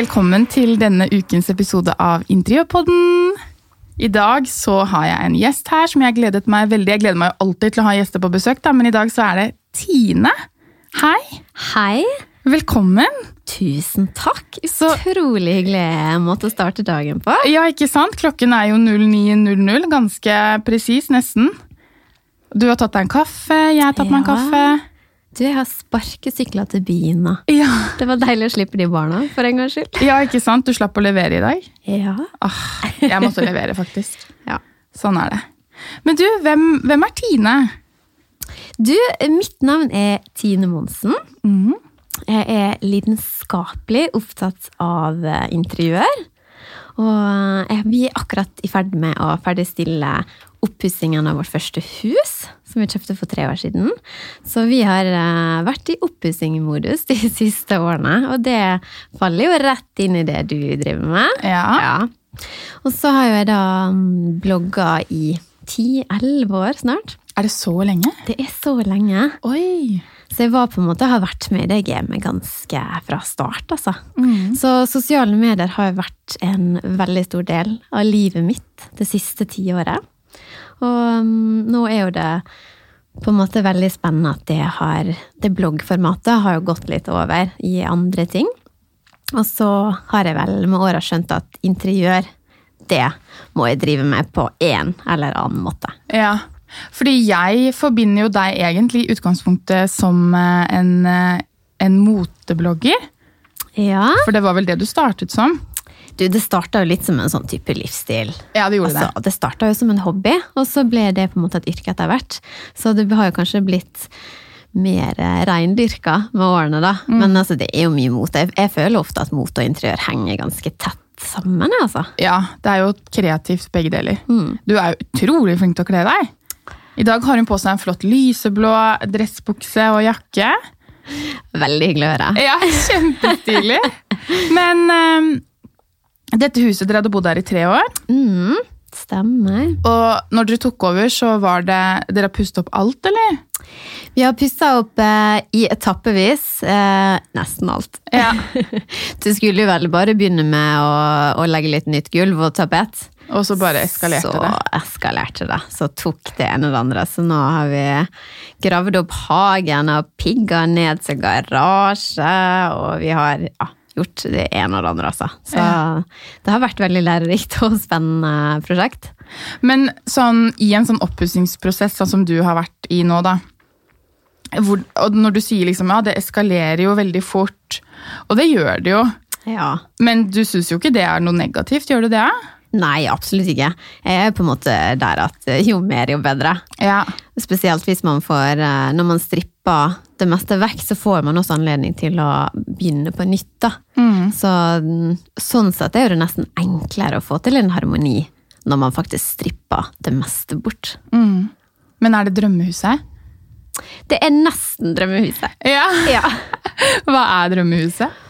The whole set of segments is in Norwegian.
Velkommen til denne ukens episode av Interiørpodden. I dag så har jeg en gjest her som jeg gledet meg veldig Jeg gleder meg jo alltid til å ha gjester på besøk, da, men i dag så er det Tine. Hei. Hei. Velkommen. Tusen takk. Så- Utrolig hyggelig måte å starte dagen på. Ja, ikke sant? Klokken er jo 09.00, ganske presis, nesten. Du har tatt deg en kaffe, jeg har tatt meg en kaffe. Du, jeg har sparkesykla til byen nå. Ja. Det var deilig å slippe de barna, for en gangs skyld. ja, ikke sant? Du slapp å levere i dag. Ja. Åh, jeg måtte levere, faktisk. ja. Sånn er det. Men du, hvem, hvem er Tine? Du, mitt navn er Tine Monsen. Mm. Jeg er lidenskapelig opptatt av eh, interiør. Og eh, vi er akkurat i ferd med å ferdigstille oppussingen av vårt første hus, som vi kjøpte for tre år siden. Så vi har eh, vært i oppussingmodus de siste årene, og det faller jo rett inn i det du driver med. Ja. Ja. Og så har jo jeg da mm, blogga i 10-11 år snart. Er det så lenge? Det er så lenge. Oi. Så jeg var på en måte, har vært med i det gamet ganske fra start, altså. Mm. Så sosiale medier har vært en veldig stor del av livet mitt det siste tiåret. Og um, nå er jo det på en måte veldig spennende at det har Det bloggformatet har jo gått litt over i andre ting. Og så har jeg vel med åra skjønt at interiør, det må jeg drive med på en eller annen måte. Ja, fordi jeg forbinder jo deg egentlig i utgangspunktet som eh, en, eh, en moteblogger. Ja. For det var vel det du startet som? Du, det starta jo litt som en sånn type livsstil. Ja, det gjorde Altså, det starta jo som en hobby, og så ble det på en måte et yrke etter hvert. Så det har jo kanskje blitt mer eh, reindyrka med årene, da. Mm. Men altså, det er jo mye mote. Jeg, jeg føler ofte at mote og interiør henger ganske tett sammen, altså. Ja, det er jo kreativt begge deler. Mm. Du er jo utrolig flink til å kle deg. I dag har hun på seg en flott lyseblå dressbukse og jakke. Veldig hyggelig å høre. Ja, kjempestilig. Men eh, dette huset, dere hadde bodd her i tre år. Mm, stemmer. Og når dere tok over, så var det Dere har pustet opp alt, eller? Vi har pussa opp eh, i etappevis. Eh, nesten alt. Ja. Du skulle jo vel bare begynne med å, å legge litt nytt gulv og tapet. Og så bare eskalerte så det. eskalerte det. Så tok det ene og det andre. Så nå har vi gravd opp hagen og pigga ned til garasje, og vi har ja, gjort det ene og det andre, altså. Så det har vært veldig lærerikt og spennende prosjekt. Men sånn, i en sånn oppussingsprosess sånn som du har vært i nå, da. Hvor, og når du sier liksom, ja, det eskalerer jo veldig fort, og det gjør det jo. Ja. Men du syns jo ikke det er noe negativt, gjør du det? Nei, absolutt ikke. Jeg er på en måte der at eh, jo mer, jo bedre. Ja. Spesielt hvis man får eh, Når man stripper det meste vekk, så får man også anledning til å begynne på nytt. da. Mm. Så mm, sånn sett er det nesten enklere å få til en harmoni når man faktisk stripper det meste bort. Mm. Men er det drømmehuset? Det er nesten drømmehuset. Ja. Ja. Hva er drømmehuset?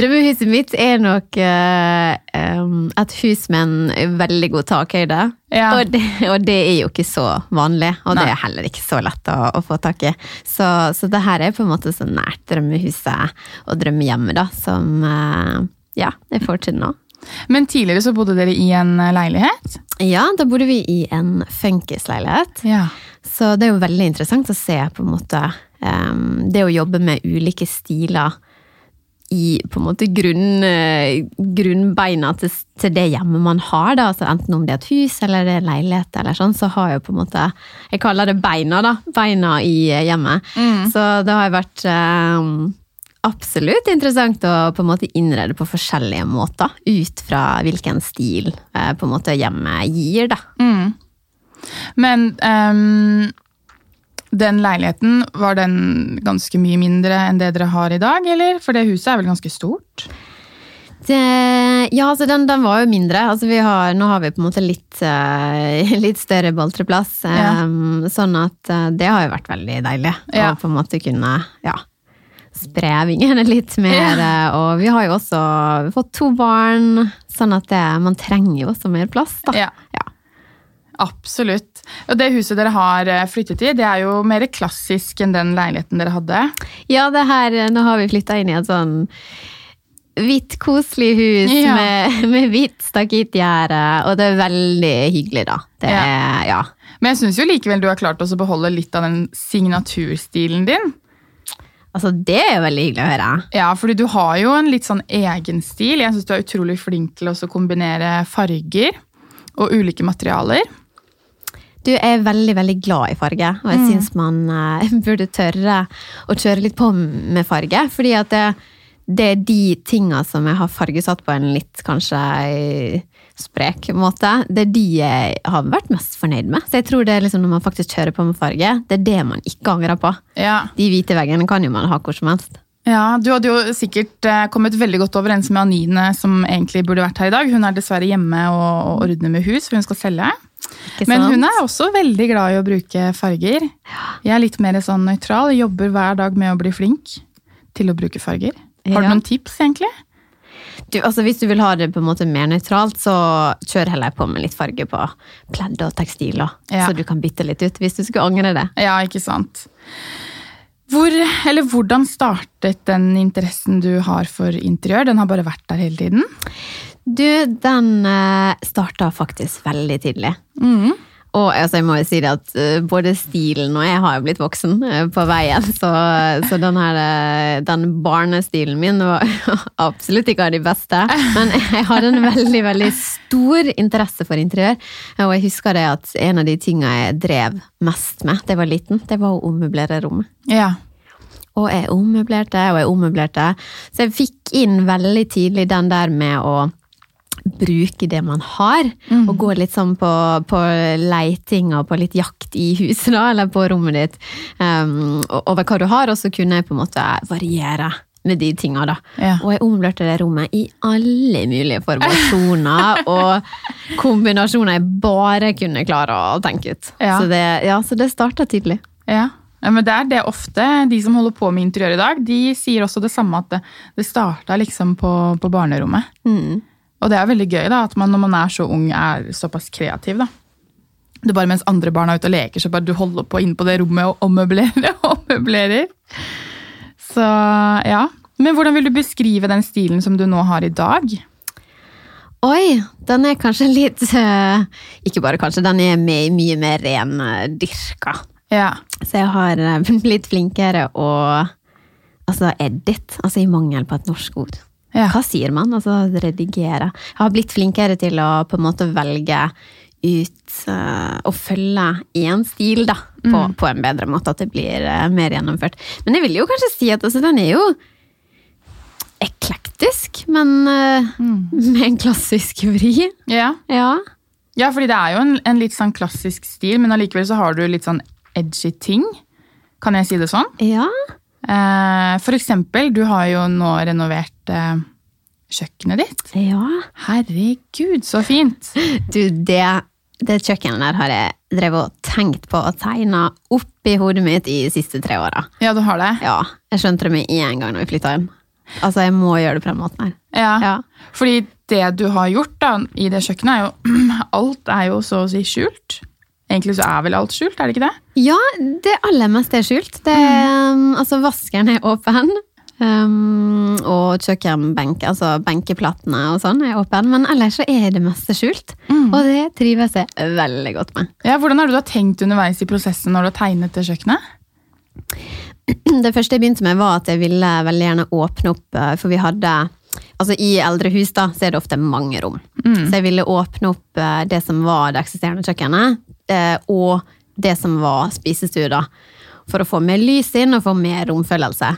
Drømmehuset mitt er nok uh, um, et hus med en veldig god takhøyde. Ja. Og, det, og det er jo ikke så vanlig, og det er heller ikke så lett å, å få tak i. Så, så det her er på en måte så nært drømmehuset og drømmehjemmet da, som uh, ja, er til nå. Men tidligere så bodde dere i en leilighet? Ja, da bodde vi i en funkisleilighet. Ja. Så det er jo veldig interessant å se på en måte um, det å jobbe med ulike stiler i på en måte grunn, eh, grunnbeina til, til det hjemmet man har. Da. Altså, enten om det er et hus eller det er leilighet, eller sånn, så har jeg på en måte Jeg kaller det beina, da. Beina i hjemmet. hjemmet. Så det har vært um, absolutt interessant å på en måte innrede på forskjellige måter. Ut fra hvilken stil eh, på en måte hjemmet gir, da. Mm. Men ehm, den leiligheten, var den ganske mye mindre enn det dere har i dag, eller? For det huset er vel ganske stort? Det, ja, altså den, den var jo mindre. Altså vi har, nå har vi på en måte litt, eh, litt større boltreplass. Ja. Um, sånn at eh, det har jo vært veldig deilig. Ja. Å på en måte kunne ja, spre vingene litt mer. eh, Og vi har jo også fått to barn, sånn at det, man trenger jo også mer plass. da. Absolutt. Og det huset dere har eh, flyttet i, det er jo mer klassisk enn den leiligheten dere hadde. Ja, det her, nå har vi flytta inn i et sånn hvitt, koselig hus Ja. med, med hvitt stakittgjerde, og det er veldig hyggelig, da. Det Ja. ja. Men jeg syns jo likevel du har klart også å beholde litt av den signaturstilen din. Altså, det er jo veldig hyggelig å høre. Ja, fordi du har jo en litt sånn egen stil. Jeg syns du er utrolig flink til å kombinere farger og ulike materialer. Du er veldig, veldig glad i farge, og jeg syns man uh, burde tørre å kjøre litt på med farge. Fordi at det, det er de tinga som jeg har fargesatt på en litt kanskje eh, sprek måte, det er de jeg har vært mest fornøyd med. Så jeg tror det er liksom når man faktisk kjører på med farge, det er det man ikke angrer på. Ja. De hvite veggene kan jo man ha hvor som helst. Ja, Du hadde jo sikkert eh, kommet veldig godt overens med Anine, som egentlig burde vært her i dag. Hun er dessverre hjemme og, og ordner med hus, for hun skal selge. Men hun er også veldig glad i å bruke farger. Jeg er litt mer sånn nøytral. Jobber hver dag med å bli flink til å bruke farger. Har du noen tips, egentlig? Du, altså Hvis du vil ha det på en måte mer nøytralt, så kjør heller på med litt farge på pledd og tekstiler. Ja. Så du kan bytte litt ut hvis du skulle angre det. Ja, ikke sant. Hvor, eller hvordan startet den interessen du har for interiør? Den har bare vært der hele tiden? Du, den uh, starta faktisk veldig tidlig. Mm. Og altså, jeg må jo si det at eh, både stilen og jeg har jo blitt voksen eh, på veien, så, så den her eh, den barnestilen min var absolutt ikke av de beste. Men jeg hadde en veldig, veldig stor interesse for interiør. Og jeg husker det at en av de tinga jeg drev mest med da jeg var liten, det var å ommøblere rommet. Ja. Og jeg ommøblerte og jeg ommøblerte. Så jeg fikk inn veldig tidlig den der med å bruke det man har, og gå litt sånn på, på leiting og på litt jakt i huset, da, eller på rommet ditt, um, over hva du har, og så kunne jeg på en måte variere med de tinga, da. Ja. Og jeg omlørte det rommet i alle mulige formasjoner og kombinasjoner jeg bare kunne klare å tenke ut. Ja. Så det, ja, så det starta tidlig. Ja. ja, men det er det ofte. De som holder på med interiør i dag, de sier også det samme, at det, det starta liksom på, på barnerommet. Mm. Og det er veldig gøy da, at man når man er så ung, er såpass kreativ. da. Det er bare mens andre barn er ute og leker, så bare du holder på inne på det rommet og ommøblerer og ommøblerer. Så ja. Men hvordan vil du beskrive den stilen som du nå har i dag? Oi, den er kanskje litt eh, Ikke bare kanskje, den er my- mye mer ren eh. Ja. Så jeg har eh, blitt flinkere å altså edit, altså i mangel på et norsk ord. Ja. Hva sier man? Altså redigere. Jeg har blitt flinkere til å på en måte velge ut uh, og følge én stil, da. På, på en bedre måte, at det blir uh, mer gjennomført. Men jeg vil jo kanskje si at altså, den er jo eklektisk, men eh, med en klassisk vri. ja. Ja. Ja, fordi det er jo en, en litt sånn klassisk stil, men allikevel så har du litt sånn edgy ting. Kan jeg si det sånn? Ja. Eh, for eksempel, du har jo nå renovert eh, kjøkkenet ditt. ja. Herregud, så fint! Du, det, det kjøkkenet der har jeg drevet og tenkt på og tegna opp i hodet mitt i de siste tre åra. Ja, du har det? Ja, jeg skjønte det med en gang når vi flytta hjem. Altså, jeg må gjøre det på den måten her. Ja. Ja. Fordi det du har gjort da, i det kjøkkenet, er jo Alt er jo så å si skjult. Egentlig så er vel alt skjult, er det ikke det? Ja, det aller meste er skjult. Det, mm. altså, vaskeren er åpen. Um, og kjøkkenbenk, altså benkeplatene og sånn er åpen. Men ellers så er det meste skjult. Og det trives jeg veldig godt med. Ja, Hvordan har du da tenkt underveis i prosessen når du har tegnet det kjøkkenet? Det første jeg begynte med, var at jeg ville veldig gjerne åpne opp, eh, for vi hadde Altså I eldre hus da, så er det ofte mange rom. Så jeg ville åpne opp eh, det som var det eksisterende kjøkkenet, og det som var spisestue, da. For å få mer lys inn og få mer romfølelse.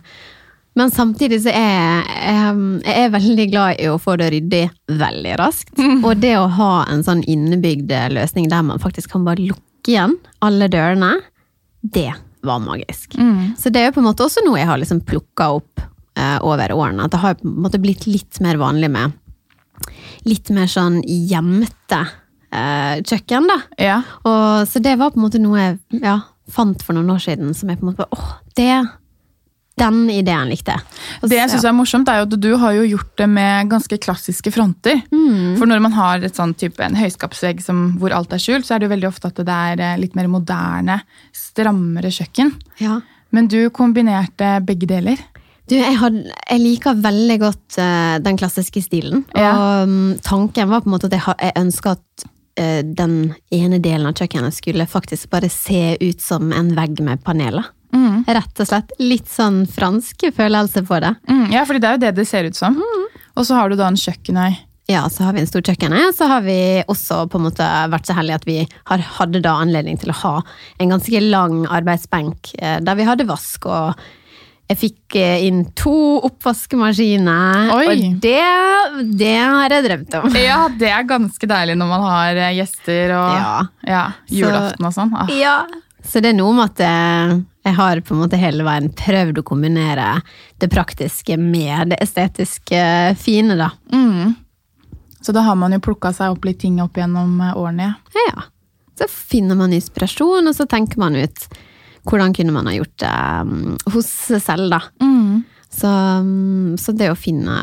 Men samtidig så er jeg, jeg er veldig glad i å få det ryddig veldig raskt. Og det å ha en sånn innebygd løsning der man faktisk kan bare lukke igjen alle dørene, det var magisk. Så det er jo på en måte også noe jeg har liksom plukka opp eh, over årene. At det har på en måte blitt litt mer vanlig med litt mer sånn gjemte eh, kjøkken, da. Ja. Og, så det var på en måte noe jeg ja, fant for noen år siden som jeg på en måte åh, det Den ideen likte jeg. Og Det jeg så- synes er morsomt, er at du har jo gjort det med ganske klassiske fronter. For når man har et sånn type en høyskapsvegg som, hvor alt er skjult, så er det jo veldig ofte at det er eh, litt mer moderne, strammere kjøkken. ja. Men du kombinerte begge deler. Du, jeg, had, jeg liker veldig godt uh, den klassiske stilen. Ja. Og um, tanken var på en måte at jeg, jeg ønska at eh, den ene delen av kjøkkenet skulle faktisk bare se ut som en vegg med paneler. Mm. Rett og slett. Litt sånn fransk følelse på det. Mm, ja, fordi det er jo det det ser ut som. Og så har du da en kjøkkenøy. Ja, så har vi en stor kjøkkenøy. så har vi også på en måte vært så heldige at vi har, hadde da anledning til å ha en ganske lang arbeidsbenk eh, der vi hadde vask, og jeg fikk eh, inn to oppvaskemaskiner, Oi. og det, det har jeg drømt om. Ja, det er ganske deilig når man har eh, gjester og Ja. ja, julaften og sånn. Ah. Ja. Så det er noe med at eh, jeg har på en måte hele veien prøvd å kombinere det praktiske med det estetiske fine, da. Mm. Så da har man jo plukka seg opp litt ting opp gjennom årene. ja. Ja. Så finner man inspirasjon, og så tenker man ut hvordan kunne man ha gjort det mm, hos seg selv, da. Mm. Så, mm, så det å finne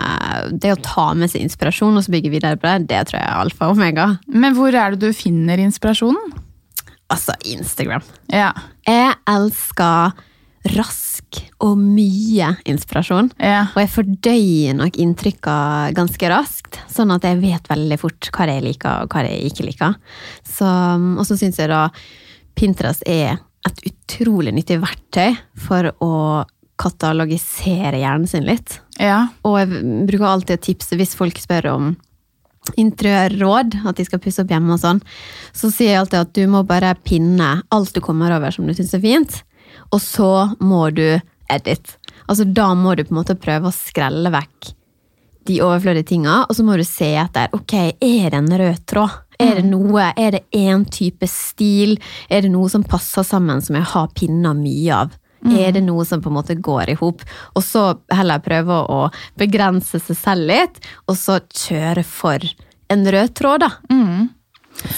Det å ta med seg inspirasjon og så bygge videre på det, det tror jeg er alfa og omega. Men hvor er det du finner inspirasjonen? Altså Instagram. Ja. Jeg elsker rask og mye inspirasjon. ja. Og jeg fordøyer nok inntrykka ganske raskt, sånn at jeg vet veldig fort hva jeg liker og hva jeg ikke liker. Så, og så syns jeg da Pinterest er et utrolig nyttig verktøy for å katalogisere hjernen sin litt. Ja. Og jeg bruker alltid å tipse hvis folk spør om interiørråd, at de skal pusse opp hjemme og sånn, så sier jeg alltid at du må bare pinne alt du kommer over som du syns er fint, og så må du edit. Altså da må du på en måte prøve å skrelle vekk de overflødige tinga, og så må du se etter ok, er det en rød tråd? Er det noe, er det én type stil? Er det noe som passer sammen som jeg har pinner mye av? Er det noe som på en måte går i hop? Og så heller prøve å begrense seg selv litt, og så kjøre for en rød tråd, da. Mm.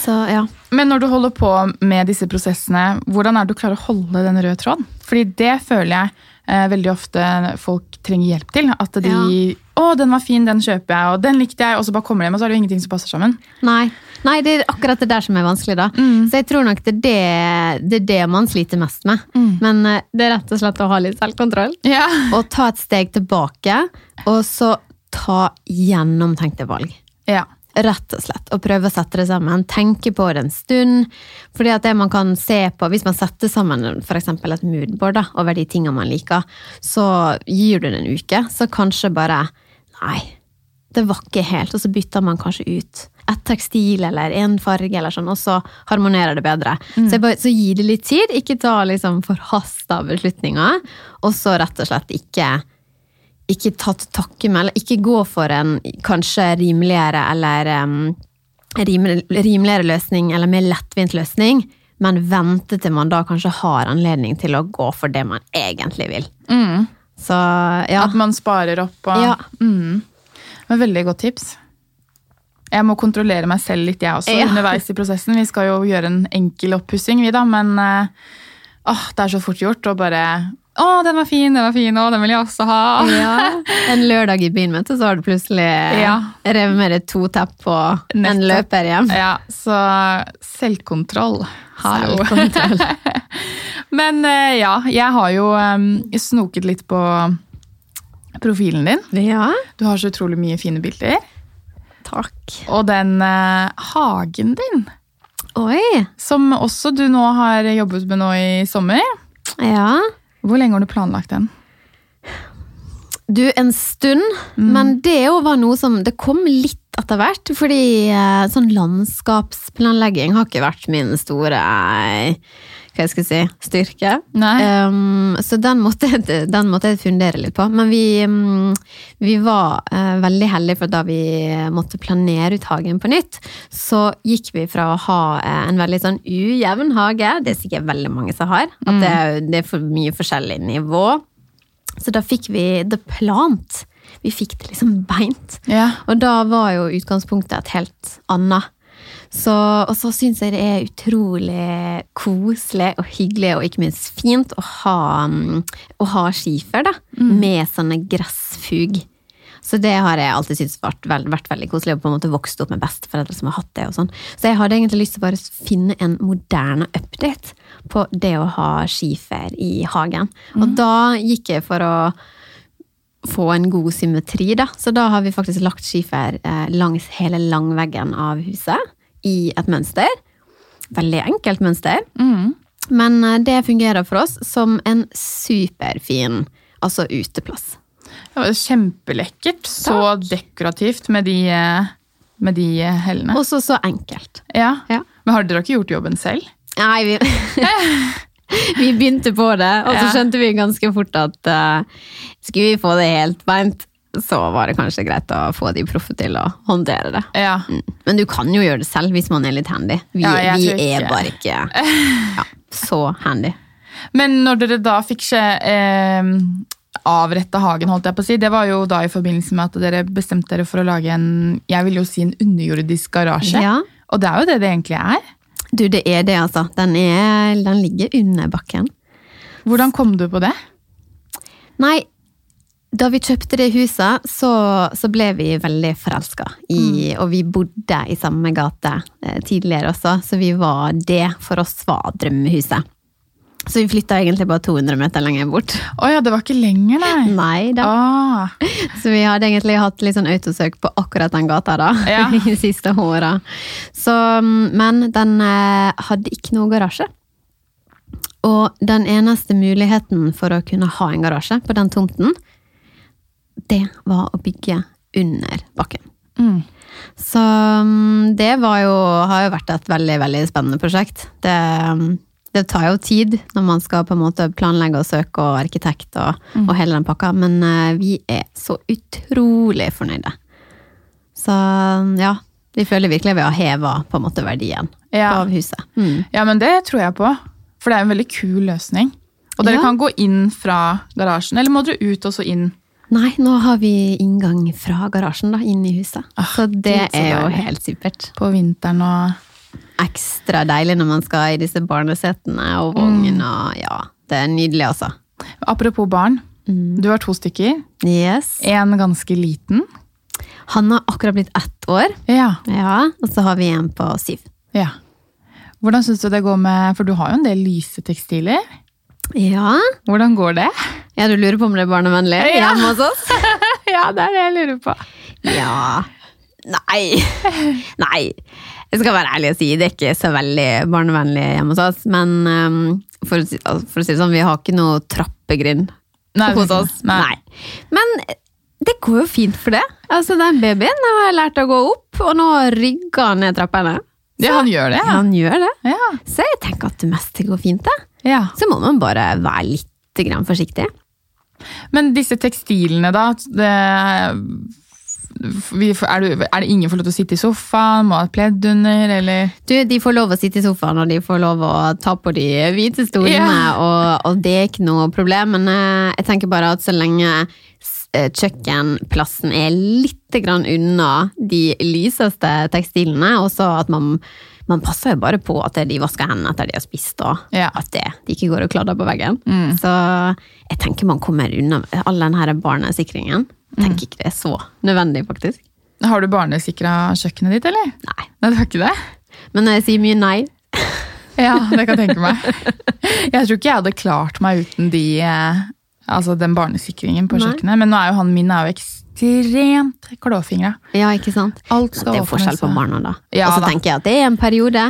Så ja. Men når du holder på med disse prosessene, hvordan er det du klarer å holde den røde tråden? Fordi det føler jeg eh, veldig ofte folk trenger hjelp til. At de Ja. 'Å, den var fin, den kjøper jeg', og 'den likte jeg', og så bare kommer de hjem, og så er det jo ingenting som passer sammen. Nei. Nei, det er akkurat det der som er vanskelig, da. Mm. Så jeg tror nok det er det, det, er det man sliter mest med. Mm. Men eh, det er rett og slett å ha litt selvkontroll. Ja. Og ta et steg tilbake, og så ta gjennomtenkte valg. ja. Rett og slett. Og prøve å sette det sammen. Tenke på det en stund. Fordi at det man kan se på, Hvis man setter sammen for et moodboard da, over de tingene man liker, så gir du det en uke, så kanskje bare Nei, det var ikke helt. Og så bytter man kanskje ut et tekstil eller en farge, eller sånn, og så harmonerer det bedre. Så, jeg bare, så gi det litt tid. Ikke ta liksom forhasta beslutninger. Og så rett og slett ikke ikke ta til takke med, eller ikke gå for en kanskje rimeligere eller um, rimel- rimeligere løsning, eller mer lettvint løsning, men vente til man da kanskje har anledning til å gå for det man egentlig vil. Mm. Så ja. At man sparer opp og Ja. mm. Veldig godt tips. Jeg må kontrollere meg selv litt, jeg også, Ja. underveis i prosessen. Vi skal jo gjøre en enkel oppussing, vi, da, men eh, åh, det er så fort gjort å bare Å, den var fin, den var fin, å, den vil jeg også ha. ja. En lørdag i byen, vet du, så har du plutselig Ja. revet med deg to tepp på en løper hjem. Ja, så selvkontroll. Hallo. Selvkontroll. Men eh, ja, jeg har jo um, snoket litt på profilen din. Ja, Du har så utrolig mye fine bilder. Takk. Og den eh, hagen din, Oi. som også du nå har jobbet med nå i sommer. Ja. Hvor lenge har du planlagt den? Du, en stund, men det òg var noe som Det kom litt etter hvert, fordi eh, sånn landskapsplanlegging har ikke vært min store eh, hva jeg skal si, styrke. Um, så den måtte, den måtte jeg fundere litt på. Men vi, um, vi var uh, veldig heldige, for da vi måtte planere ut hagen på nytt, så gikk vi fra å ha uh, en veldig sånn ujevn hage, det er sikkert veldig mange som har, at det, er- det er for mye forskjellig nivå. Så da fikk vi det plant. Vi fikk det liksom beint. Ja. Og da var jo utgangspunktet et helt annet. Så, og så syns jeg det er utrolig koselig og hyggelig og ikke minst fint å ha, mm, å ha skifer da, med sånne gressfug. Så det har jeg alltid syntes vært, vært, vært veldig koselig, og på en måte vokst opp med besteforeldre som har hatt det. og sånn. Så jeg hadde egentlig lyst til å bare finne en moderne update på det å ha skifer i hagen. Og da gikk jeg for å få en god symmetri, da. Så da har vi faktisk lagt skifer eh, langs hele langveggen av huset i et mønster. Veldig enkelt mønster. Mm. Men eh, det fungerer for oss som en superfin altså uteplass. Det var kjempelekkert. Så dekorativt med de, eh, med de eh, hellene. Også så enkelt. Ja. Ja. Men har dere ikke gjort jobben selv? Nei, vi, vi begynte på det, og så skjønte vi ganske fort at uh, skulle vi få det helt beint, så var det kanskje greit å få de proffe til å håndtere det. Ja. Mm. Men du kan jo gjøre det selv hvis man er litt handy. Vi, Ja, vi er ikke- bare ikke ja, så handy. Men når dere da fikk se eh, avretta hagen, holdt jeg på å si, det var jo da i forbindelse med at dere bestemte dere for å lage en jeg vil jo si en underjordisk garasje. Ja. Og det er jo det det egentlig er. Du, det er det, altså. Den, er, den ligger under bakken. Hvordan kom du på det? Nei, da vi kjøpte det huset, så, så ble vi veldig forelska Mm. Og vi bodde i samme gate eh, tidligere også, så vi var det for oss var drømmehuset. Så vi flytta egentlig bare 200 meter lenger bort. Å ja, det var ikke lenger, nei. Nei da. Ah, Så vi hadde egentlig hatt litt sånn autosøk på akkurat den gata da, Ja. de siste åra. Mm, Men den eh, hadde ikke noe garasje. Og den eneste muligheten for å kunne ha en garasje på den tomten, det var å bygge under bakken. mm. Så mm, det var jo, har jo vært et veldig, veldig spennende prosjekt. Det, mm, det tar jo tid når man skal på en måte planlegge og søke og arkitekt og, og hele den pakka, men eh, vi er så utrolig fornøyde. Så ja, vi føler virkelig vi har heva på en måte verdien Ja. av huset. Mm. ja, men det tror jeg på. For det er en veldig kul løsning. Og dere Ja. kan gå inn fra garasjen, eller må dere ut og så inn? Nei, nå har vi inngang fra garasjen da, inn i huset. Ah, så det så er jo helt supert. på vinteren og Ekstra deilig når man skal i disse barnesetene og vogn og ja, det er nydelig altså. Apropos barn. Mm. Du har to stykker. Yes. En ganske liten. Han har akkurat blitt ett år, Ja. ja, og så har vi en på syv. ja. Hvordan syns du det går med For du har jo en del lyse tekstiler. Ja, Hvordan går det? ja du lurer på om det er barnevennlig Ja. hjemme hos oss? ja, det er det jeg lurer på. Ja, nei, nei. Jeg skal være ærlig og si, det er ikke så veldig barnevennlig hjemme hos oss, men um, for, for å si det sånn, vi har ikke noe trappegrind Nei, hos oss. Nei. Men det går jo fint for det. Altså, den babyen har lært å gå opp, og nå rygger han ned trappene. Ja, han gjør det. Ja, han gjør det. Ja. Så jeg tenker at det meste går fint, da. ja. Så må man bare være litt grann forsiktig. Men disse tekstilene, da. Det, er, du, det ingen får lov til å sitte i sofaen? Må ha et pledd under, eller? Du, de får lov å sitte i sofaen, og de får lov å ta på de hvite stolene, yeah. og, og det er ikke noe problem, men eh, jeg tenker bare at så lenge kjøkkenplassen er litt grann unna de lyseste tekstilene, og så at man, man passer jo bare på at de vasker hendene etter de har spist, og Ja. at det, de ikke går og kladder på veggen. Mm. Så jeg tenker man kommer unna all denne barnesikringen. Jeg tenker ikke det er så nødvendig, faktisk. Har du barnesikra kjøkkenet ditt, eller? Nei. Nei, du har ikke det? Men jeg sier mye nei. Ja, det kan jeg tenke meg. Jeg tror ikke jeg hadde klart meg uten de, eh, altså den barnesikringen på Nei. kjøkkenet. Men nå er jo han min er jo ekstremt klåfingra. Ja, ikke sant? Alt skal Det er jo forskjell på barna, da. Ja, og så da. tenker jeg at det er en periode,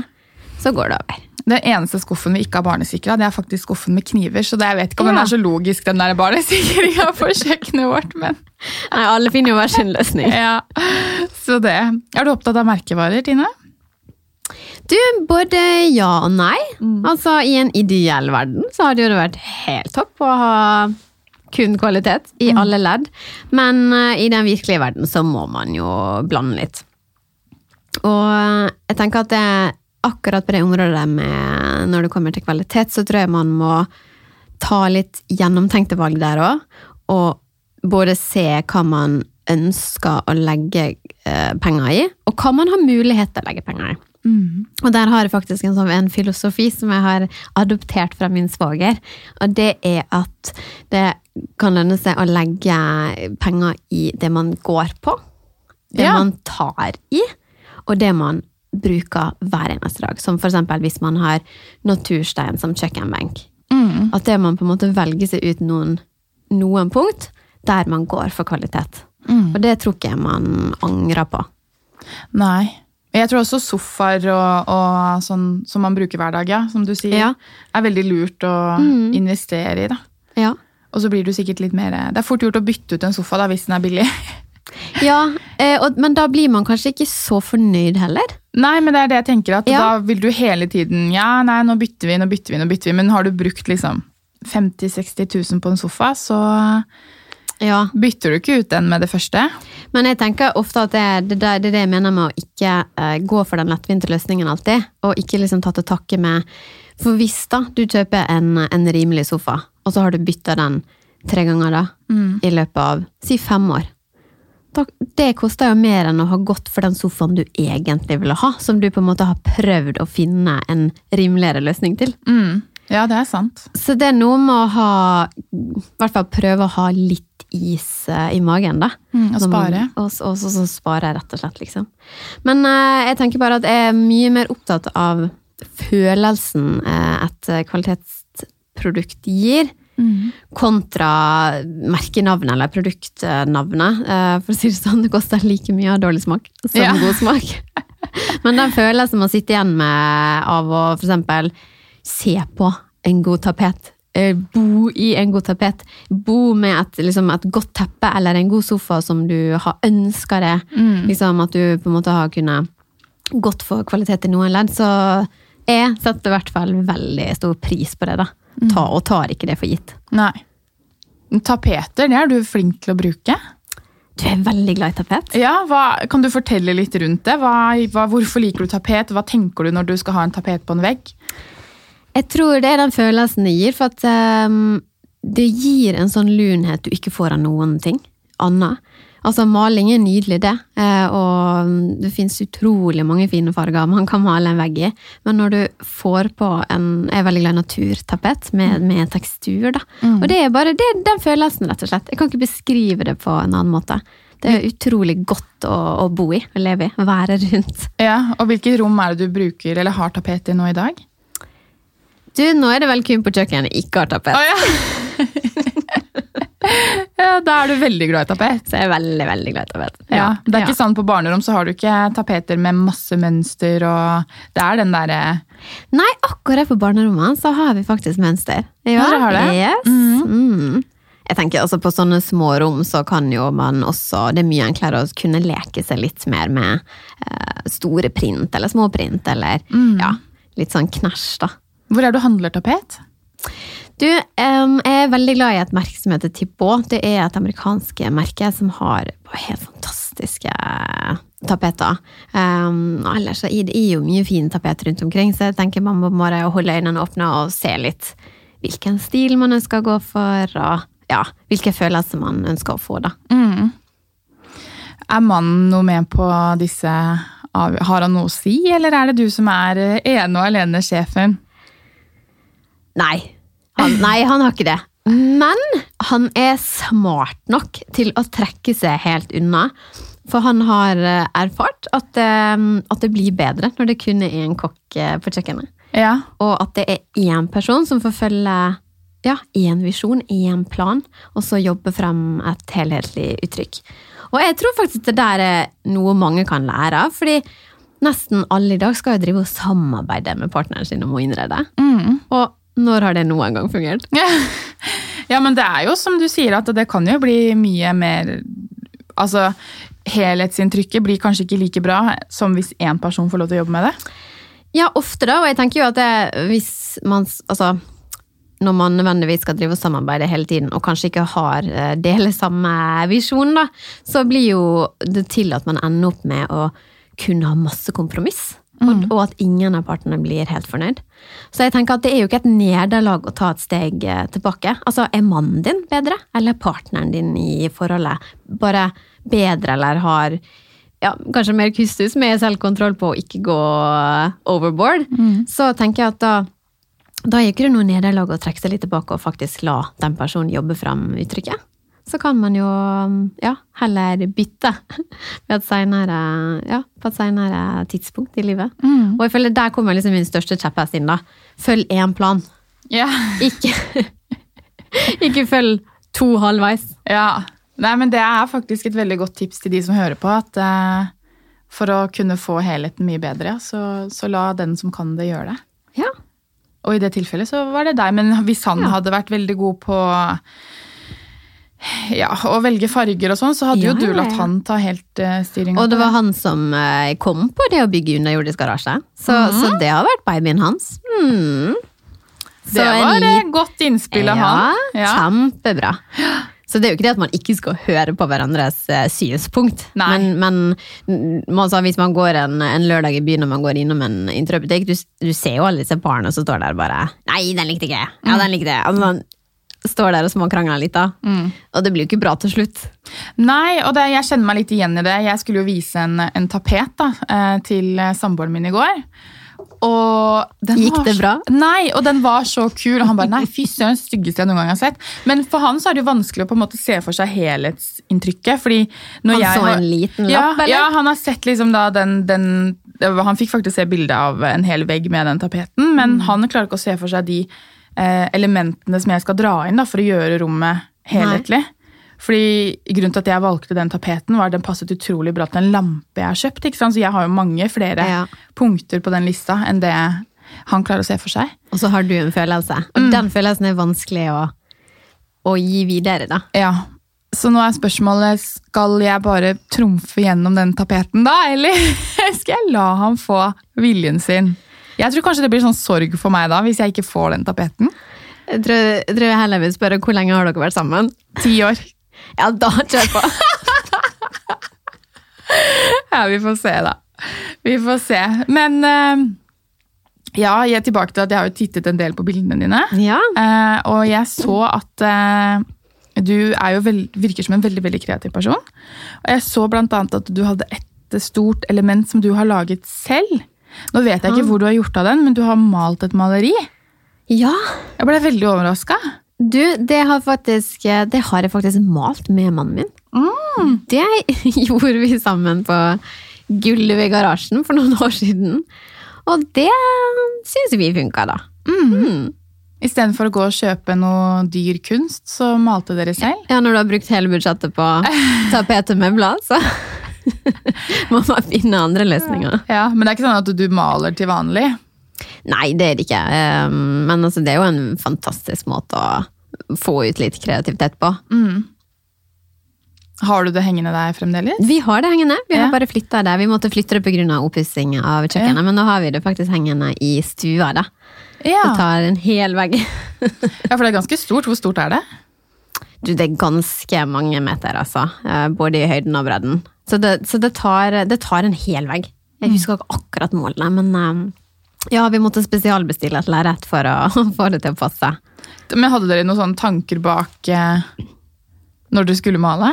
så går det over. Den eneste skuffen vi ikke har barnesikra, det er faktisk skuffen med kniver. Så det, jeg vet ikke om den er så logisk, den der barnesikringa på kjøkkenet vårt. Men Nei, alle finner jo hver sin løsning. ja, så det. Er du opptatt av merkevarer, Tine? Du, både ja og nei. Mm. Altså, i en ideell verden så hadde det vært helt topp å ha kun kvalitet Mm. i alle ledd. Men eh, i den virkelige verden så må man jo blande litt. Og eh, jeg tenker at det, akkurat på det området med når det kommer til kvalitet, så tror jeg man må ta litt gjennomtenkte valg der òg. Og både se hva man ønsker å legge eh, penger i, og hva man har mulighet til å legge penger i. Og der har jeg faktisk en, sånn, en filosofi som jeg har adoptert fra min svoger. Og det er at det kan lønne seg å legge penger i det man går på. Det Ja. man tar i, og det man bruker hver eneste dag. Som eksempel hvis man har naturstein som kjøkkenbenk. Mm. At det man på en måte velger seg ut noen, noen punkt, der man går for kvalitet. Mm. Og det tror ikke jeg man angrer på. Nei. Jeg tror også sofaer og, og sånn som man bruker hver dag, ja, som du sier, Ja. er veldig lurt å Mm. investere i. da. Ja. Og så blir du sikkert litt mer Det er fort gjort å bytte ut en sofa da, hvis den er billig. Ja, eh, og, men da blir man kanskje ikke så fornøyd heller. Nei, men det er det jeg tenker, at da vil du hele tiden Ja, nei, nå bytter vi, nå bytter vi, nå bytter vi. Men har du brukt liksom 50 000-60 000 på en sofa, så Ja. bytter du ikke ut den med det første. Men jeg tenker ofte at det, det, er- det er det jeg mener med å ikke eh, gå for den lettvinte løsningen alltid, og ikke liksom ta til takke med For hvis da du kjøper en, en rimelig sofa, og så har du bytta den tre ganger da, i løpet av si fem år, det koster jo mer enn å ha gått for den sofaen du egentlig ville ha, som du på en måte har prøvd å finne en rimeligere løsning til. Mm. Ja, det er sant. Så det er noe med å ha I hvert fall prøve å ha litt is eh, i magen, da. Mm, og man- spare. Og, og så, sparer jeg, rett og slett, liksom. Men eh, jeg tenker bare at jeg er mye mer opptatt av følelsen eh, et kvalitetsprodukt gir, Mm. kontra merkenavnet eller produktnavnet. Eh, for å si det sånn, det koster like mye av dårlig smak som Ja. god smak. Men den følelsen man sitter igjen med av å eksempel se på en god tapet, eh, bo i en god tapet, bo med et, liksom, et godt teppe eller en god sofa som du har ønska det, Mm. liksom at du på en måte har kunnet gått for kvalitet i noen ledd, så jeg setter i hvert fall veldig stor pris på det, da. Ta, og tar ikke det for gitt. Nei. Tapeter, det er du flink til å bruke. Du er veldig glad i tapet. Ja, hva, Kan du fortelle litt rundt det? Hva, hva, hvorfor liker du tapet? Hva tenker du når du skal ha en tapet på en vegg? Jeg tror det er den følelsen det gir, for at um, det gir en sånn lunhet du ikke får av noen ting annet. Altså, maling er nydelig, det, eh, og det finnes utrolig mange fine farger man kan male en vegg i, men når du får på en Jeg er veldig glad i naturtapet med, med tekstur, da. Og det er bare det, den følelsen, rett og slett. Jeg kan ikke beskrive det på en annen måte. Det er utrolig godt å, å bo i å leve i. å Være rundt. Ja, og Hvilket rom er det du bruker eller har tapet i nå i dag? Du, nå er det vel kun på kjøkkenet jeg ikke har tapet. Å ja. ja, Da er du veldig glad i tapet. Så jeg er veldig, veldig glad i tapet. Ja, Det er ikke sånn på barnerom så har du ikke tapeter med masse mønster og Det er den derre Nei, akkurat på barnerommene så har vi faktisk mønster. Ja, dere har det? Yes. Mm. Jeg tenker altså På sånne små rom så kan jo man også Det er mye enklere å kunne leke seg litt mer med eh, store print eller små print, eller ja, litt sånn knæsj, da. Hvor er du handler tapet? Du, um, jeg er veldig glad i et merke som heter Thibaut. Det er et amerikansk merke som har helt fantastiske tapeter. Um, ellers er det jo mye fine tapeter rundt omkring, så jeg tenker man må bare holde øynene åpne og se litt hvilken stil man ønsker å gå for, og ja, hvilke følelser man ønsker å få, da. Mm. Er mannen noe med på disse Har han noe å si, eller er det du som er eh, ene og alene sjefen? Nei. Han, nei, han har ikke det. Men han er smart nok til å trekke seg helt unna. For han har eh, erfart at, eh, at det blir bedre når det kun er én kokk eh, på kjøkkenet. Ja. Og at det er én person som får følge ja, én visjon, én plan, og så jobbe frem et helhetlig uttrykk. Og jeg tror faktisk det der er noe mange kan lære av, fordi nesten alle i dag skal jo drive og samarbeide med partneren sin om å innrede. Mm. Og når har det noen gang fungert? ja, men det er jo som du sier, at det kan jo bli mye mer Altså, helhetsinntrykket blir kanskje ikke like bra som hvis én person får lov til å jobbe med det. Ja, ofte da, og jeg tenker jo at det, hvis man Altså, når man nødvendigvis skal drive og samarbeide hele tiden, og kanskje ikke har eh, deler samme visjon, da, så blir jo det til at man ender opp med å kunne ha masse kompromiss. Og, og at ingen av partene blir helt fornøyd. Så jeg tenker at det er jo ikke et nederlag å ta et steg eh, tilbake. Altså, er mannen din bedre, eller er partneren din i forholdet bare bedre, eller har ja, kanskje mer kustus med selvkontroll på å ikke gå overboard, så tenker jeg at da, da er ikke det noe nederlag å trekke seg litt tilbake og faktisk la den personen jobbe fram uttrykket. Så kan man jo ja, heller bytte et senere, ja, på et senere tidspunkt i livet. Mm. Og jeg føler der kommer liksom min største kjepphest inn. da. Følg én plan. Ja. Ikke, ikke følg To halvveis. Ja. Nei, men det er faktisk et veldig godt tips til de som hører på, at uh, for å kunne få helheten mye bedre, så, så la den som kan det, gjøre det. Ja. Og i det tilfellet så var det deg, men hvis han Ja. hadde vært veldig god på ja, å velge farger og sånn, så hadde Ja, jo du latt han ta helt uh, styringa. Og det var han som uh, kom på det å bygge underjordisk garasje. Så, så det har vært babyen hans. Mm. Det en var et godt innspill av han. Ja, kjempebra. Så det er jo ikke det at man ikke skal høre på hverandres uh, synspunkt. Nei. Men, men mm, man sa, hvis man går en, en lørdag i byen og man går innom en interiørbutikk, du, du ser jo alle disse parene som står der bare Nei, den likte ikke jeg. Ja, den likte jeg. Altså, står der og småkrangler litt, da. Mm. Og det blir jo ikke bra til slutt. Nei, og det, jeg kjenner meg litt igjen i det. Jeg skulle jo vise en, en tapet da, eh, til samboeren min i går. Gikk var det så- bra? Nei, og den var så kul. Og han bare nei, fy søren, styggeste jeg noen gang har sett. Men for han så er det jo vanskelig å på en måte se for seg helhetsinntrykket. fordi når Han jeg så en liten ja, lapp, eller? Ja, han har sett liksom da den, den Han fikk faktisk se bilde av en hel vegg med den tapeten, men Mm. han klarer ikke å se for seg de elementene som jeg skal dra inn da, for å gjøre rommet helhetlig. Fordi Grunnen til at jeg valgte den tapeten, var at den passet utrolig bra til en lampe jeg har kjøpt. ikke sant? Så jeg har jo mange flere Ja. punkter på den lista enn det han klarer å se for seg. Og så har du en følelse. Og den følelsen er vanskelig å, å gi videre, da. Ja, Så nå er spørsmålet skal jeg bare trumfe gjennom den tapeten da, eller skal jeg la ham få viljen sin? Jeg tror kanskje det blir sånn sorg for meg da, hvis jeg ikke får den tapeten. Jeg tror, jeg tror jeg heller vil spørre hvor lenge har dere vært sammen? Ti år. Ja, da kjør på! Ja, vi får se da. Vi får se. Men uh, ja, jeg er tilbake til at jeg har jo tittet en del på bildene dine. Ja. Uh, og jeg så at uh, du veld, virker som en veldig veldig kreativ person. Og jeg så annet at du hadde et stort element som du har laget selv. Nå vet jeg ikke hvor du har gjort av den, men du har malt et maleri. ja. Jeg ble veldig overraska. Du, det har, faktisk, det har jeg faktisk malt med mannen min. Mm. Det gjorde vi sammen på gulvet i garasjen for noen år siden. Og det syns vi funka, da. Mm. Istedenfor å gå og kjøpe noe dyr kunst, så malte dere selv. Ja, når du har brukt hele budsjettet på tapet med blad, så må bare finne andre løsninger. Ja, Men det er ikke sånn at du maler til vanlig? Nei, det er det ikke. Um, Men altså, det er jo en fantastisk måte å få ut litt kreativitet på. Har du det hengende der fremdeles? Vi har det hengende. Vi har bare flytta det. Vi måtte flytte det pga. oppussing av kjøkkenet, men nå har vi det faktisk hengende i stua. da. Ja. Det tar en hel vegg. ja, for det er ganske stort. Hvor stort er det? Du, det er ganske mange meter, altså. Eh, Både i høyden og bredden. Så det, så det, tar, det tar en hel vegg. Jeg husker ikke akkurat målene, men eh, ja, vi måtte spesialbestille et lerret for å få det til å passe. Men hadde dere noen sånne tanker bak eh, når dere skulle male?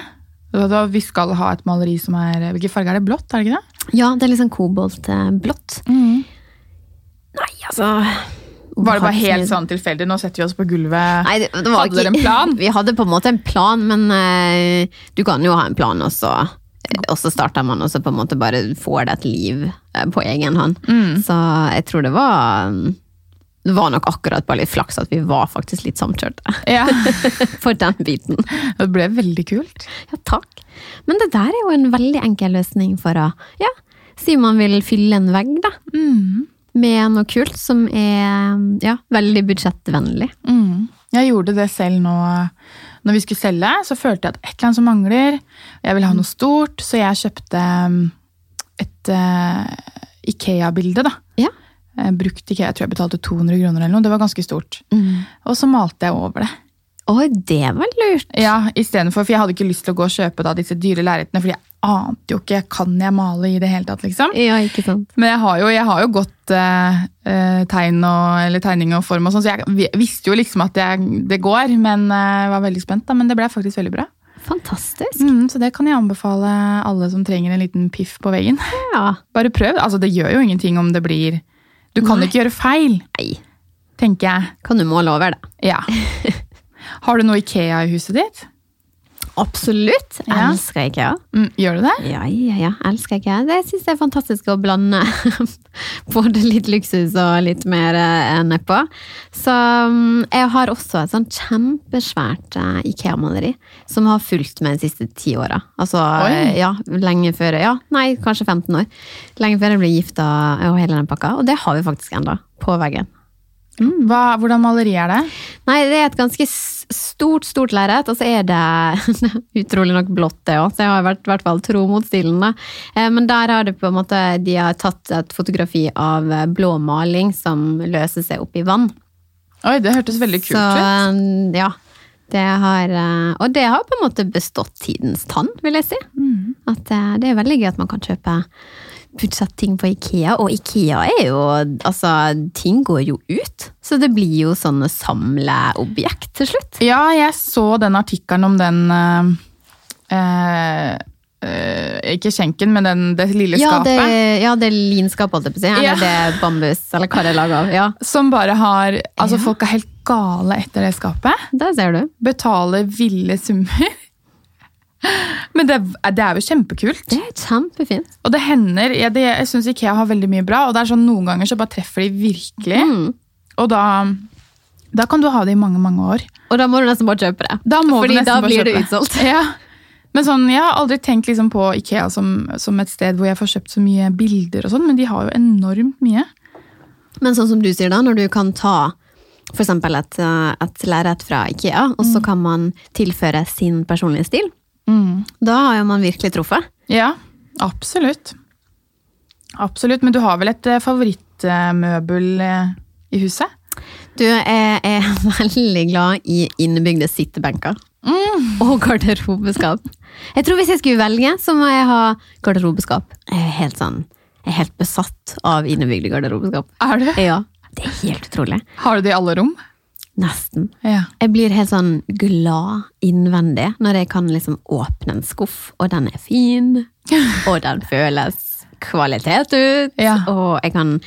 Da, vi skal ha et maleri som er Hvilken farge er det? Blått? er det ikke det? Ja, det er litt sånn koboltblått. Nei, altså Var det bare helt sånn tilfeldig? Nå setter vi oss på gulvet. Nei, det, det var Hadde dere en plan? Vi hadde på en måte en plan, men uh, du kan jo ha en plan, og så, og så starter man, og så på en måte bare får det et liv eh, på egen hånd. Mm. Så jeg tror det var Det var nok akkurat bare litt flaks at vi var faktisk litt samkjørte Ja, for den biten. Det ble veldig kult. Ja, takk. Men det der er jo en veldig enkel løsning for å ja, si man vil fylle en vegg, da. Mm. Med noe kult som er ja, veldig budsjettvennlig. Mm. Jeg gjorde det selv nå når vi skulle selge. Så følte jeg at et eller annet som mangler. Jeg ville ha noe stort, så jeg kjøpte um, et uh, Ikea-bilde. da. Ja. Eh, Brukt Ikea, jeg tror jeg betalte 200 kroner eller noe. Det var ganske stort. Og så malte jeg over det. Oi, det var lurt. Ja, i For jeg hadde ikke lyst til å gå og kjøpe da, disse dyre lerretene, fordi jeg ante jo ikke kan jeg male i det hele tatt. liksom. Ja, ikke sant. Men jeg har jo, jeg har jo godt eh, eh, tegn og, eller tegning og form, og sånn, så jeg visste jo liksom at jeg, det går. Men eh, jeg var veldig spent, da, men det ble faktisk veldig bra. Fantastisk. Mm, så det kan jeg anbefale alle som trenger en liten piff på veggen. Ja. Bare prøv. altså Det gjør jo ingenting om det blir Du kan Nei. ikke gjøre feil, Nei, tenker jeg. kan du måle over da. Ja. Har du noe Ikea i huset ditt? Absolutt. Ja. Elsker IKEA. Mm, gjør du det? Ja, ja, ja. Elsker IKEA. Det syns jeg er fantastisk å blande både litt luksus og litt mer eh, nedpå. Så mm, jeg har også et sånn kjempesvært eh, IKEA-maleri som har fulgt med de siste ti åra. Altså, Oi. eh, ja, lenge før Ja, nei, kanskje 15 år. Lenge før jeg ble gifta og hele den pakka. Og det har vi faktisk enda på veggen. Hva, hvordan maleri er det? Nei, det er et ganske stort, stort lerret, og så er det utrolig nok blått det òg, så jeg har vært i hvert fall tro mot stilen. da. Eh, Men der har det på en måte, de har tatt et fotografi av eh, blå maling som løser seg opp i vann. Oi, det hørtes veldig kult Så ut. eh, ja, det har, og det har på en måte bestått tidens tann, vil jeg si. Mm. At det er veldig gøy at man kan kjøpe budsjetting på Ikea, og Ikea er jo, altså, ting går jo ut. Så det blir jo sånne samleobjekt til slutt. Ja, jeg så den artikkelen om den eh, eh, Ikke skjenken, men den, det lille Ja, skapet. det, ja, det linskapet, holdt jeg på å si. Eller Ja. det bambus, eller hva det er laget av. Ja, Som bare har Altså, folk er helt gale etter det skapet. der ser du. Betaler ville summer. Men det, det er jo kjempekult. Det er kjempefint. Og det hender Jeg, det, jeg syns Ikea har veldig mye bra, og det er sånn noen ganger så bare treffer de virkelig. Mm. Og da, da kan du ha det i mange, mange år. Og da må du nesten bare kjøpe det. Da må Fordi du nesten da bare blir det utsolgt. Ja. Men sånn, Jeg har aldri tenkt liksom på Ikea som, som et sted hvor jeg får kjøpt så mye bilder, og sånn, men de har jo enormt mye. Men sånn som du sier da, når du kan ta eksempel et, eh, et lerret fra Ikea, og så kan man tilføre sin personlige stil, Mm. da har jo man virkelig truffet. Ja, absolutt. Absolutt, Men du har vel et eh, favorittmøbel eh, i huset? Du, jeg er veldig glad i innebygde sittebenker. Og garderobeskap. Jeg tror hvis jeg skulle velge, så må jeg ha garderobeskap. Jeg er helt sånn, jeg er helt besatt av innebygde garderobeskap. Er du? Ja, det er helt utrolig. Har du det i alle rom? Nesten. Ja. Jeg blir helt sånn glad innvendig når jeg kan liksom åpne en skuff, og den er fin, og den føles kvalitet ut, Ja. og jeg kan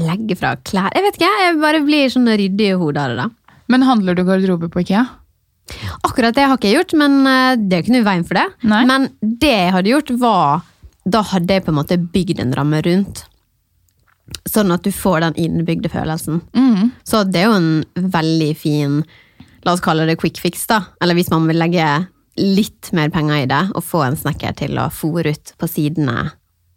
legge fra klær. Jeg vet ikke, jeg bare blir sånn ryddig i hodet av det da. Men handler du garderobe på Ikea? Akkurat det har ikke jeg gjort, men eh, det er jo ikke noe i veien for det. Nei. Men det jeg hadde gjort var, da hadde jeg på en måte bygd en ramme rundt. Sånn at du får den innebygde følelsen. Mm. Så det er jo en veldig fin, la oss kalle det quick fix da. Eller hvis man vil legge litt mer penger i det, og få en snekker til å fòre ut på sidene,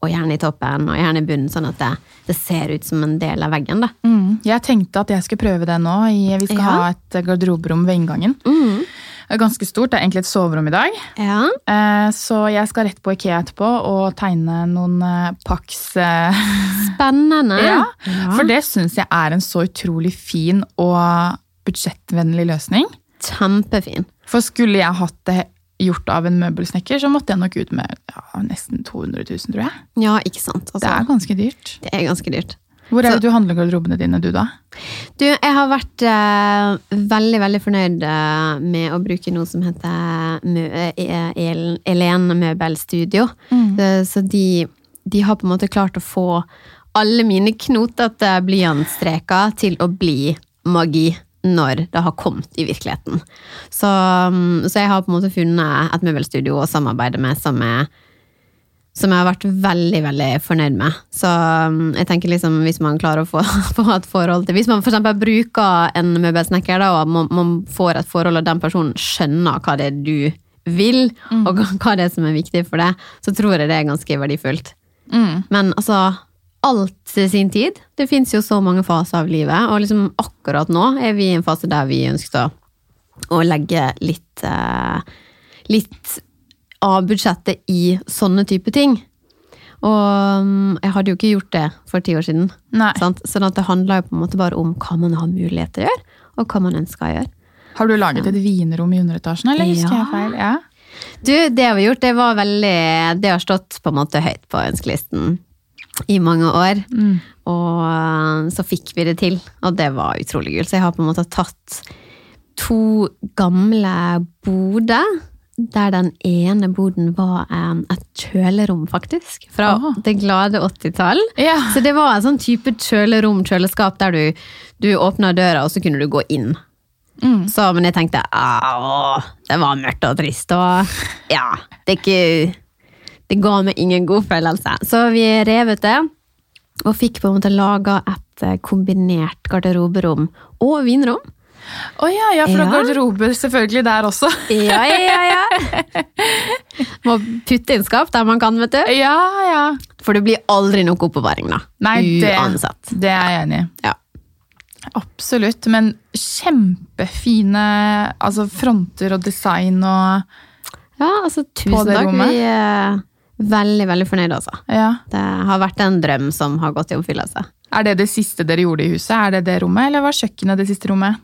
og gjerne i toppen, og gjerne i bunnen, sånn at det, det ser ut som en del av veggen da. Mm. Jeg tenkte at jeg skulle prøve det nå. Vi skal Ja. ha et garderoberom ved inngangen. Er ganske stort, det er egentlig et soverom i dag. Ja, Eh, Så jeg skal rett på Ikea etterpå og tegne noen eh, Pax Spennende. spennende. Ja, For det syns jeg er en så utrolig fin og budsjettvennlig løsning. Kjempefin. For skulle jeg hatt det gjort av en møbelsnekker, så måtte jeg nok ut med ja, nesten 200 000, tror jeg. Ja, ikke sant. Altså, Det er ganske dyrt. det er ganske dyrt. Hvor er Så- det du handler garderobene dine, du da? Du, jeg har vært eh, veldig, veldig fornøyd eh, med å bruke noe som heter Mø eh, El Elen Møbelstudio. Eh, så de, de har på en måte klart å få alle mine knotete blyantstreker til å bli magi når det har kommet i virkeligheten. Så, mm, så jeg har på en måte funnet et møbelstudio å samarbeide med som er som jeg har vært veldig veldig fornøyd med. Så um, jeg tenker liksom, hvis man klarer å få, få et forhold til Hvis man eksempel bruker en møbelsnekker, da, og man, man får et forhold, og den personen skjønner hva det er du vil, og hva det er som er viktig for deg, så tror jeg det er ganske verdifullt. Mm. Men altså, alt til sin tid. Det fins jo så mange faser av livet, og liksom akkurat nå er vi i en fase der vi ønsket å, å legge litt, eh, litt av budsjettet i sånne type ting. Og mm, jeg hadde jo ikke gjort det for ti år siden. Nei. Sant? Sånn at det handler jo på en måte bare om hva man har mulighet til å gjøre, og hva man ønsker å gjøre. Har du laget et vinrom i underetasjen, eller husker Ja. jeg feil? Ja. Du, det har vi gjort, det var veldig Det har stått på en måte høyt på ønskelisten i mange år. Mm. Og så fikk vi det til, og det var utrolig kult. Så jeg har på en måte tatt to gamle boder, der den ene boden var um, et kjølerom, faktisk. Fra Aha. det glade 80-tall. Ja. Så det var en sånn type kjølerom, kjøleskap, der du, du åpna døra, og så kunne du gå inn. Mm. Så, men jeg tenkte åh, det var mørkt og trist, og ja, det ikke Det ga meg ingen god følelse. Så vi rev ut det, og fikk på en måte laga et eh, kombinert garderoberom og vinrom. Å ja, ja, for Ja. da garderober selvfølgelig der også. Ja, ja, ja. Må putte inn skap der man kan, vet du. Ja, ja. For det blir aldri nok oppbevaring, da. Nei, det, Uansett. det er jeg enig i. Ja. Absolutt. Men kjempefine altså fronter og design og ja, altså tusen takk. Vi veldig, veldig fornøyd, altså. Ja. Det har vært en drøm som har gått i oppfyllelse. Er det det siste dere gjorde i huset? Er det det rommet, eller var kjøkkenet det siste rommet?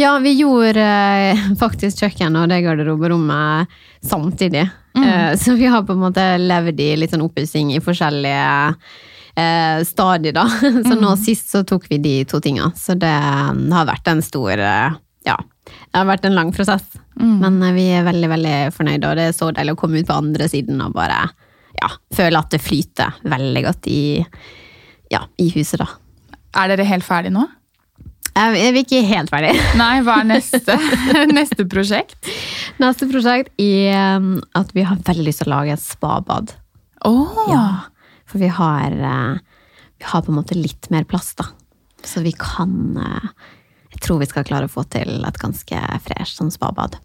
Ja, vi gjorde eh, faktisk kjøkkenet og det garderoberommet samtidig. Eh, så vi har på en måte levd i litt sånn oppussing i forskjellige eh, stadier, da. Så nå sist så tok vi de to tinga. Så det har vært en stor eh, Ja, det har vært en lang prosess. Men eh, vi er veldig, veldig fornøyde, og det er så deilig å komme ut på andre siden og bare ja, føler at det flyter veldig godt i, ja, i huset, da. Er dere helt ferdige nå? Jeg er ikke helt ferdig. Nei, hva er neste, neste prosjekt? Neste prosjekt er um, at vi har veldig lyst til å lage et spabad. Åh, Ja, for vi har, eh, vi har på en måte litt mer plass, da. Så vi kan eh, Jeg tror vi skal klare å få til et ganske fresh sånn spabad.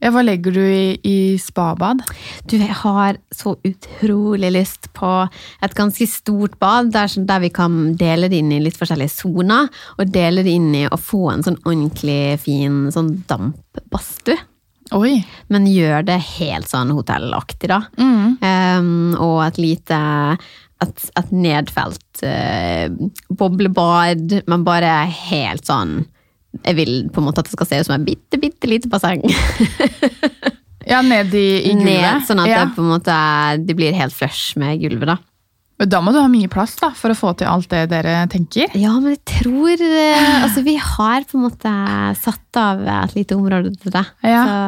Ja, Hva legger du i, i spabad? Du, jeg har så utrolig lyst på et ganske stort bad, der, der vi kan dele det inn i litt forskjellige soner, og dele det inn i å få en sånn ordentlig fin sånn dampbadstue. Oi. Men gjør det helt sånn hotellaktig, da. Mm. Um, og et lite et, et nedfelt uh, boblebad, men bare helt sånn Jeg vil på en måte at det skal se ut som et bitte, bitte lite basseng. Ja, ned i, i gulvet. Ned, sånn at ja. det på en måte det blir helt flush med gulvet, da. Men Da må du ha mye plass da, for å få til alt det dere tenker. Ja, men jeg tror eh, Altså, vi har på en måte satt av et lite område til det. Ja. Så,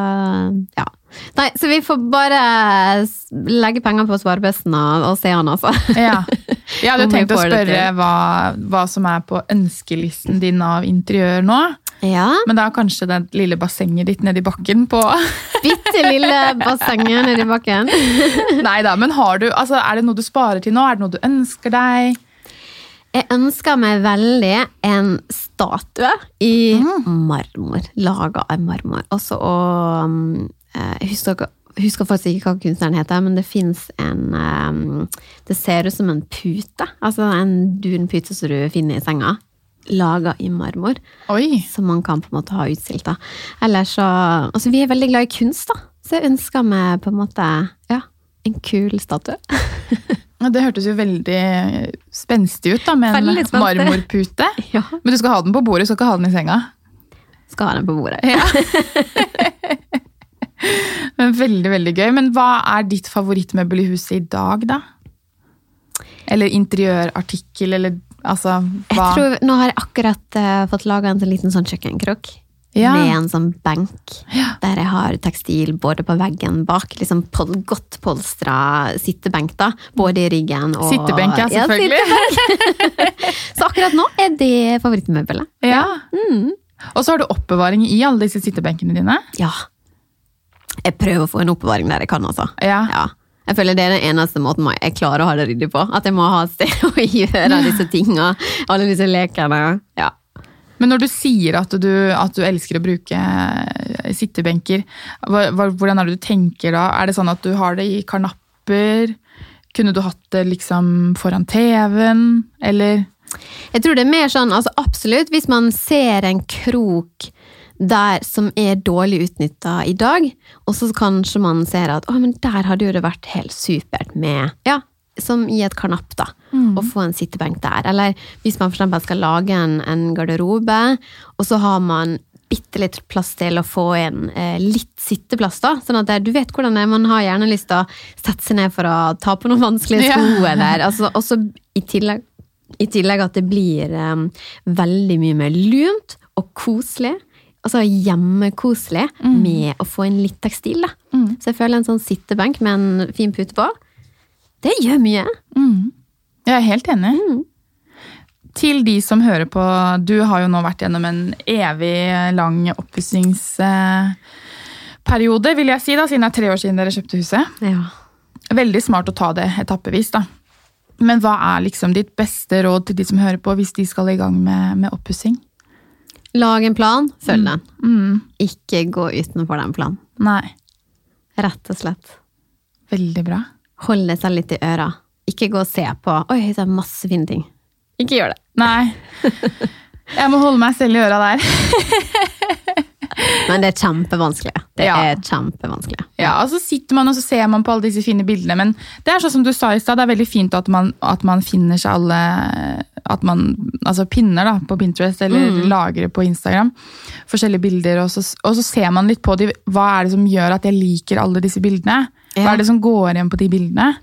ja. Nei, så vi får bare legge penger på sparebøssen og, og se han, altså. Ja. Jeg hadde tenkt å spørre hva, hva som er på ønskelisten din av interiør nå. Ja. Men da kanskje det lille bassenget ditt nedi bakken på Bitte lille bassenget nedi bakken. Nei da, men har du, altså, er det noe du sparer til nå? Er det noe du ønsker deg? Jeg ønsker meg veldig en statue i marmor. Laga av marmor. Også um, eh, Jeg husker, husker faktisk ikke hva kunstneren heter, men det fins en um, Det ser ut som en pute. Altså en dunpute som du finner i senga. Laga i marmor. Oi! Som man kan på en måte ha utstilt. da. Eller så Altså, vi er veldig glad i kunst, da. Så jeg ønsker meg på en måte ja, en kul statue. Det hørtes jo veldig spenstig ut da, med en marmorpute. Ja. Men du skal ha den på bordet, du skal ikke ha den i senga. Skal ha den på bordet. Men Veldig, veldig gøy. Men hva er ditt favorittmøbel i huset i dag, da? Eller interiørartikkel, eller altså Jeg tror, nå har jeg akkurat uh, fått laga en liten sånn kjøkkenkrok. Ja. Med en sånn benk der jeg har tekstil både på veggen bak. liksom pol Godt polstra sittebenk, da. Både i ryggen og Sittebenk, ja, selvfølgelig. sittebenk. Så akkurat nå er det favorittmøbelet. Ja. Mm. Og så har du oppbevaring i alle disse sittebenkene dine. Ja. Jeg prøver å få en oppbevaring der jeg kan, altså. Ja. Ja. Jeg føler Det er den eneste måten jeg klarer å ha det ryddig på. At jeg må ha et sted å gjøre disse tinga. Alle disse lekene. Ja. Men når du sier at du, at du elsker å bruke eh, sittebenker, hva, hvordan er det du tenker da? Er det sånn at du har det i karnapper? Kunne du hatt det liksom foran TV-en, eller? Jeg tror det er mer sånn, altså absolutt, hvis man ser en krok der som er dårlig utnytta i dag, og så kanskje man ser at å, men der hadde jo det vært helt supert med Ja, som i et karnapp, da. Å få en sittebenk der. Eller hvis man eksempel skal lage en, en garderobe, og så har man bitte litt plass til å få inn eh, litt sitteplass, da. Sånn at det, du vet hvordan det er. Man har gjerne lyst til å sette seg ned for å ta på noen vanskelige Ja. sko, eller altså, også i tillegg i tillegg at det blir em, veldig mye mer lunt og koselig. Altså hjemmekoselig med å få inn litt tekstil. Da. Så jeg føler en sånn sittebenk med en fin pute på, det gjør mye. Mm. Jeg er helt enig. Til de som hører på, du har jo nå vært gjennom en evig lang oppussingsperiode, vil jeg si, da, siden det er tre år siden dere kjøpte huset. Ja. Veldig smart å ta det etappevis, da. Men hva er liksom ditt beste råd til de som hører på, hvis de skal i gang med, med oppussing? Lag en plan, følg den. Mm. Ikke gå utenfor den planen. Nei. Rett og slett. Veldig bra. Holde seg litt i øra. Ikke gå og se på Oi, det er masse fine ting. Ikke gjør det. Nei. Jeg må holde meg selv i øra der. Men det er kjempevanskelig. Det Ja. er kjempevanskelig. Ja, og så sitter man og så ser man på alle disse fine bildene, men det er sånn som du sa i stad, det er veldig fint at man, at man finner seg alle at man, altså pinner da, på Pinterest eller Mm. lagrer på Instagram. Forskjellige bilder, og så, og så ser man litt på de, hva er det som gjør at jeg liker alle disse bildene? Hva er det som går igjen på de bildene?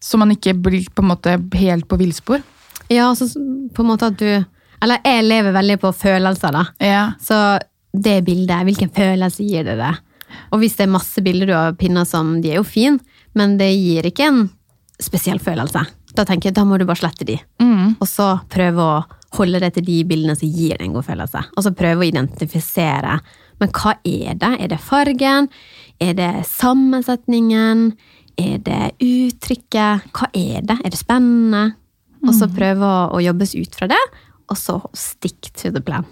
Så man ikke blir på en måte helt på villspor. Ja, så på en måte at du Eller jeg lever veldig på følelser, da. Ja. Så det bildet, hvilken følelse gir det det? Og hvis det er masse bilder du har pinna som De er jo fine, men det gir ikke en spesiell følelse. Da tenker jeg, da må du bare slette de. Mm. Og så prøve å holde deg til de bildene som gir deg en god følelse. Og så prøve å identifisere. Men hva er det? Er det fargen? Er det sammensetningen? Er det uttrykket? Hva er det? Er det spennende? Og så prøve å, å jobbes ut fra det, og så stick to the plan.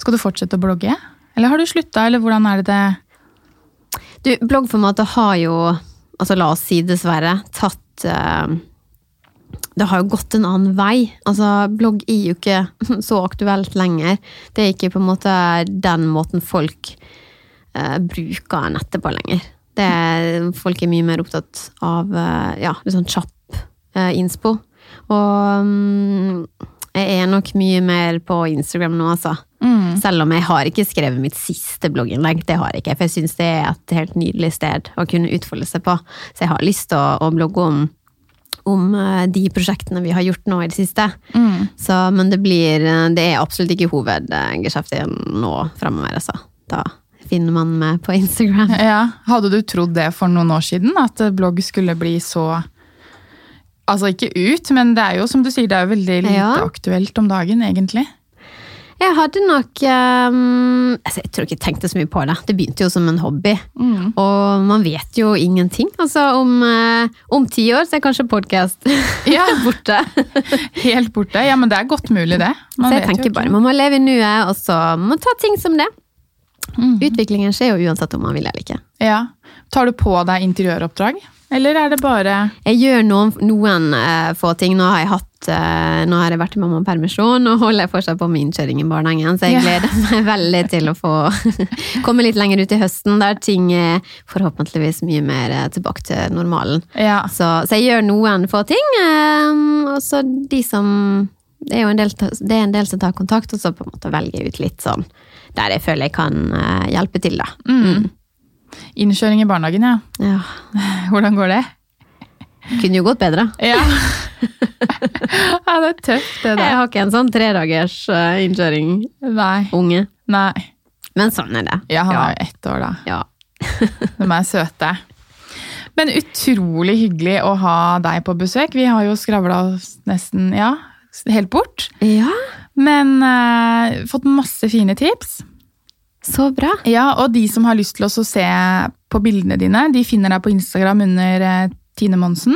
Skal du fortsette å blogge? Eller har du slutta, eller hvordan er det det Du, bloggformatet har jo, altså la oss si dessverre, tatt uh, Det har jo gått en annen vei. Altså, blogg er jo ikke så aktuelt lenger. Det er ikke på en måte den måten folk uh, bruker nettet på lenger. Er, folk er mye mer opptatt av uh, ja, litt sånn kjapp uh, innspo. Og um, jeg er nok mye mer på Instagram nå, altså. Selv om jeg har ikke skrevet mitt siste blogginnlegg. Det har jeg ikke, for jeg syns det er et helt nydelig sted å kunne utfolde seg på. Så jeg har lyst til å, å blogge om, om eh, de prosjektene vi har gjort nå i det siste. Så, men det blir eh, Det er absolutt ikke hovedgeskjeftet nå framover, altså. Da finner man meg på Instagram. Ja, Hadde du trodd det for noen år siden? At blogg skulle bli så Altså ikke ut, men det er jo som du sier, det er jo veldig lite Ja. aktuelt om dagen, egentlig. Jeg hadde nok um, altså Jeg tror ikke jeg tenkte så mye på det. Det begynte jo som en hobby. Og man vet jo ingenting. Altså om, eh, om ti år så er kanskje podkast Ja. borte. Helt borte. Ja, men det er godt mulig, det. Man så jeg vet tenker bare man må leve i nuet, og så må man ta ting som det. Mm. Utviklingen skjer jo uansett om man vil eller ikke. Ja. Tar du på deg interiøroppdrag? Eller er det bare Jeg gjør noen, noen uh, få ting. Nå har jeg hatt eh, Nå har jeg vært i mammapermisjon og holder fortsatt på med innkjøring i barnehagen, så jeg gleder meg veldig til å få komme litt lenger ut i høsten, der ting er forhåpentligvis mye mer eh, tilbake til normalen. Ja. Så, så jeg gjør noen få ting, um, og så de som det er jo en del, det er en del som tar kontakt, og så på en måte velger jeg ut litt sånn der jeg føler jeg kan uh, hjelpe til, da. Mm. Innkjøring i barnehagen, ja. Ja. Hvordan går det? Kunne jo gått bedre. Ja. ja, det er tøft, det Jeg har ikke en sånn tredagers uh, innkjøring, Nei. unge. Nei. Men sånn er det. Ja, han ja. er jo ett år, da. Ja. De er søte. Men utrolig hyggelig å ha deg på besøk. Vi har jo skravla oss nesten ja, helt bort. ja, Men uh, fått masse fine tips. så bra. Ja, Og de som har lyst til å se på bildene dine, de finner deg på Instagram under eh, Tine Monsen.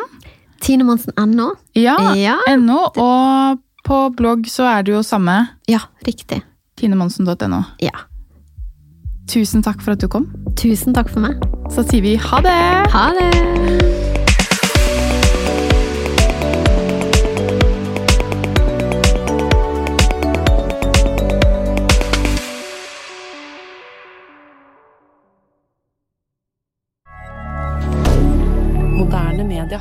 Tinemonsen.no. Ja, Ja. NO. Og på blogg så er det jo samme. Ja, riktig. Tinemonsen.no. Ja. Tusen takk for at du kom. Tusen takk for meg. Så sier vi ha det! Ha det! Moderne media.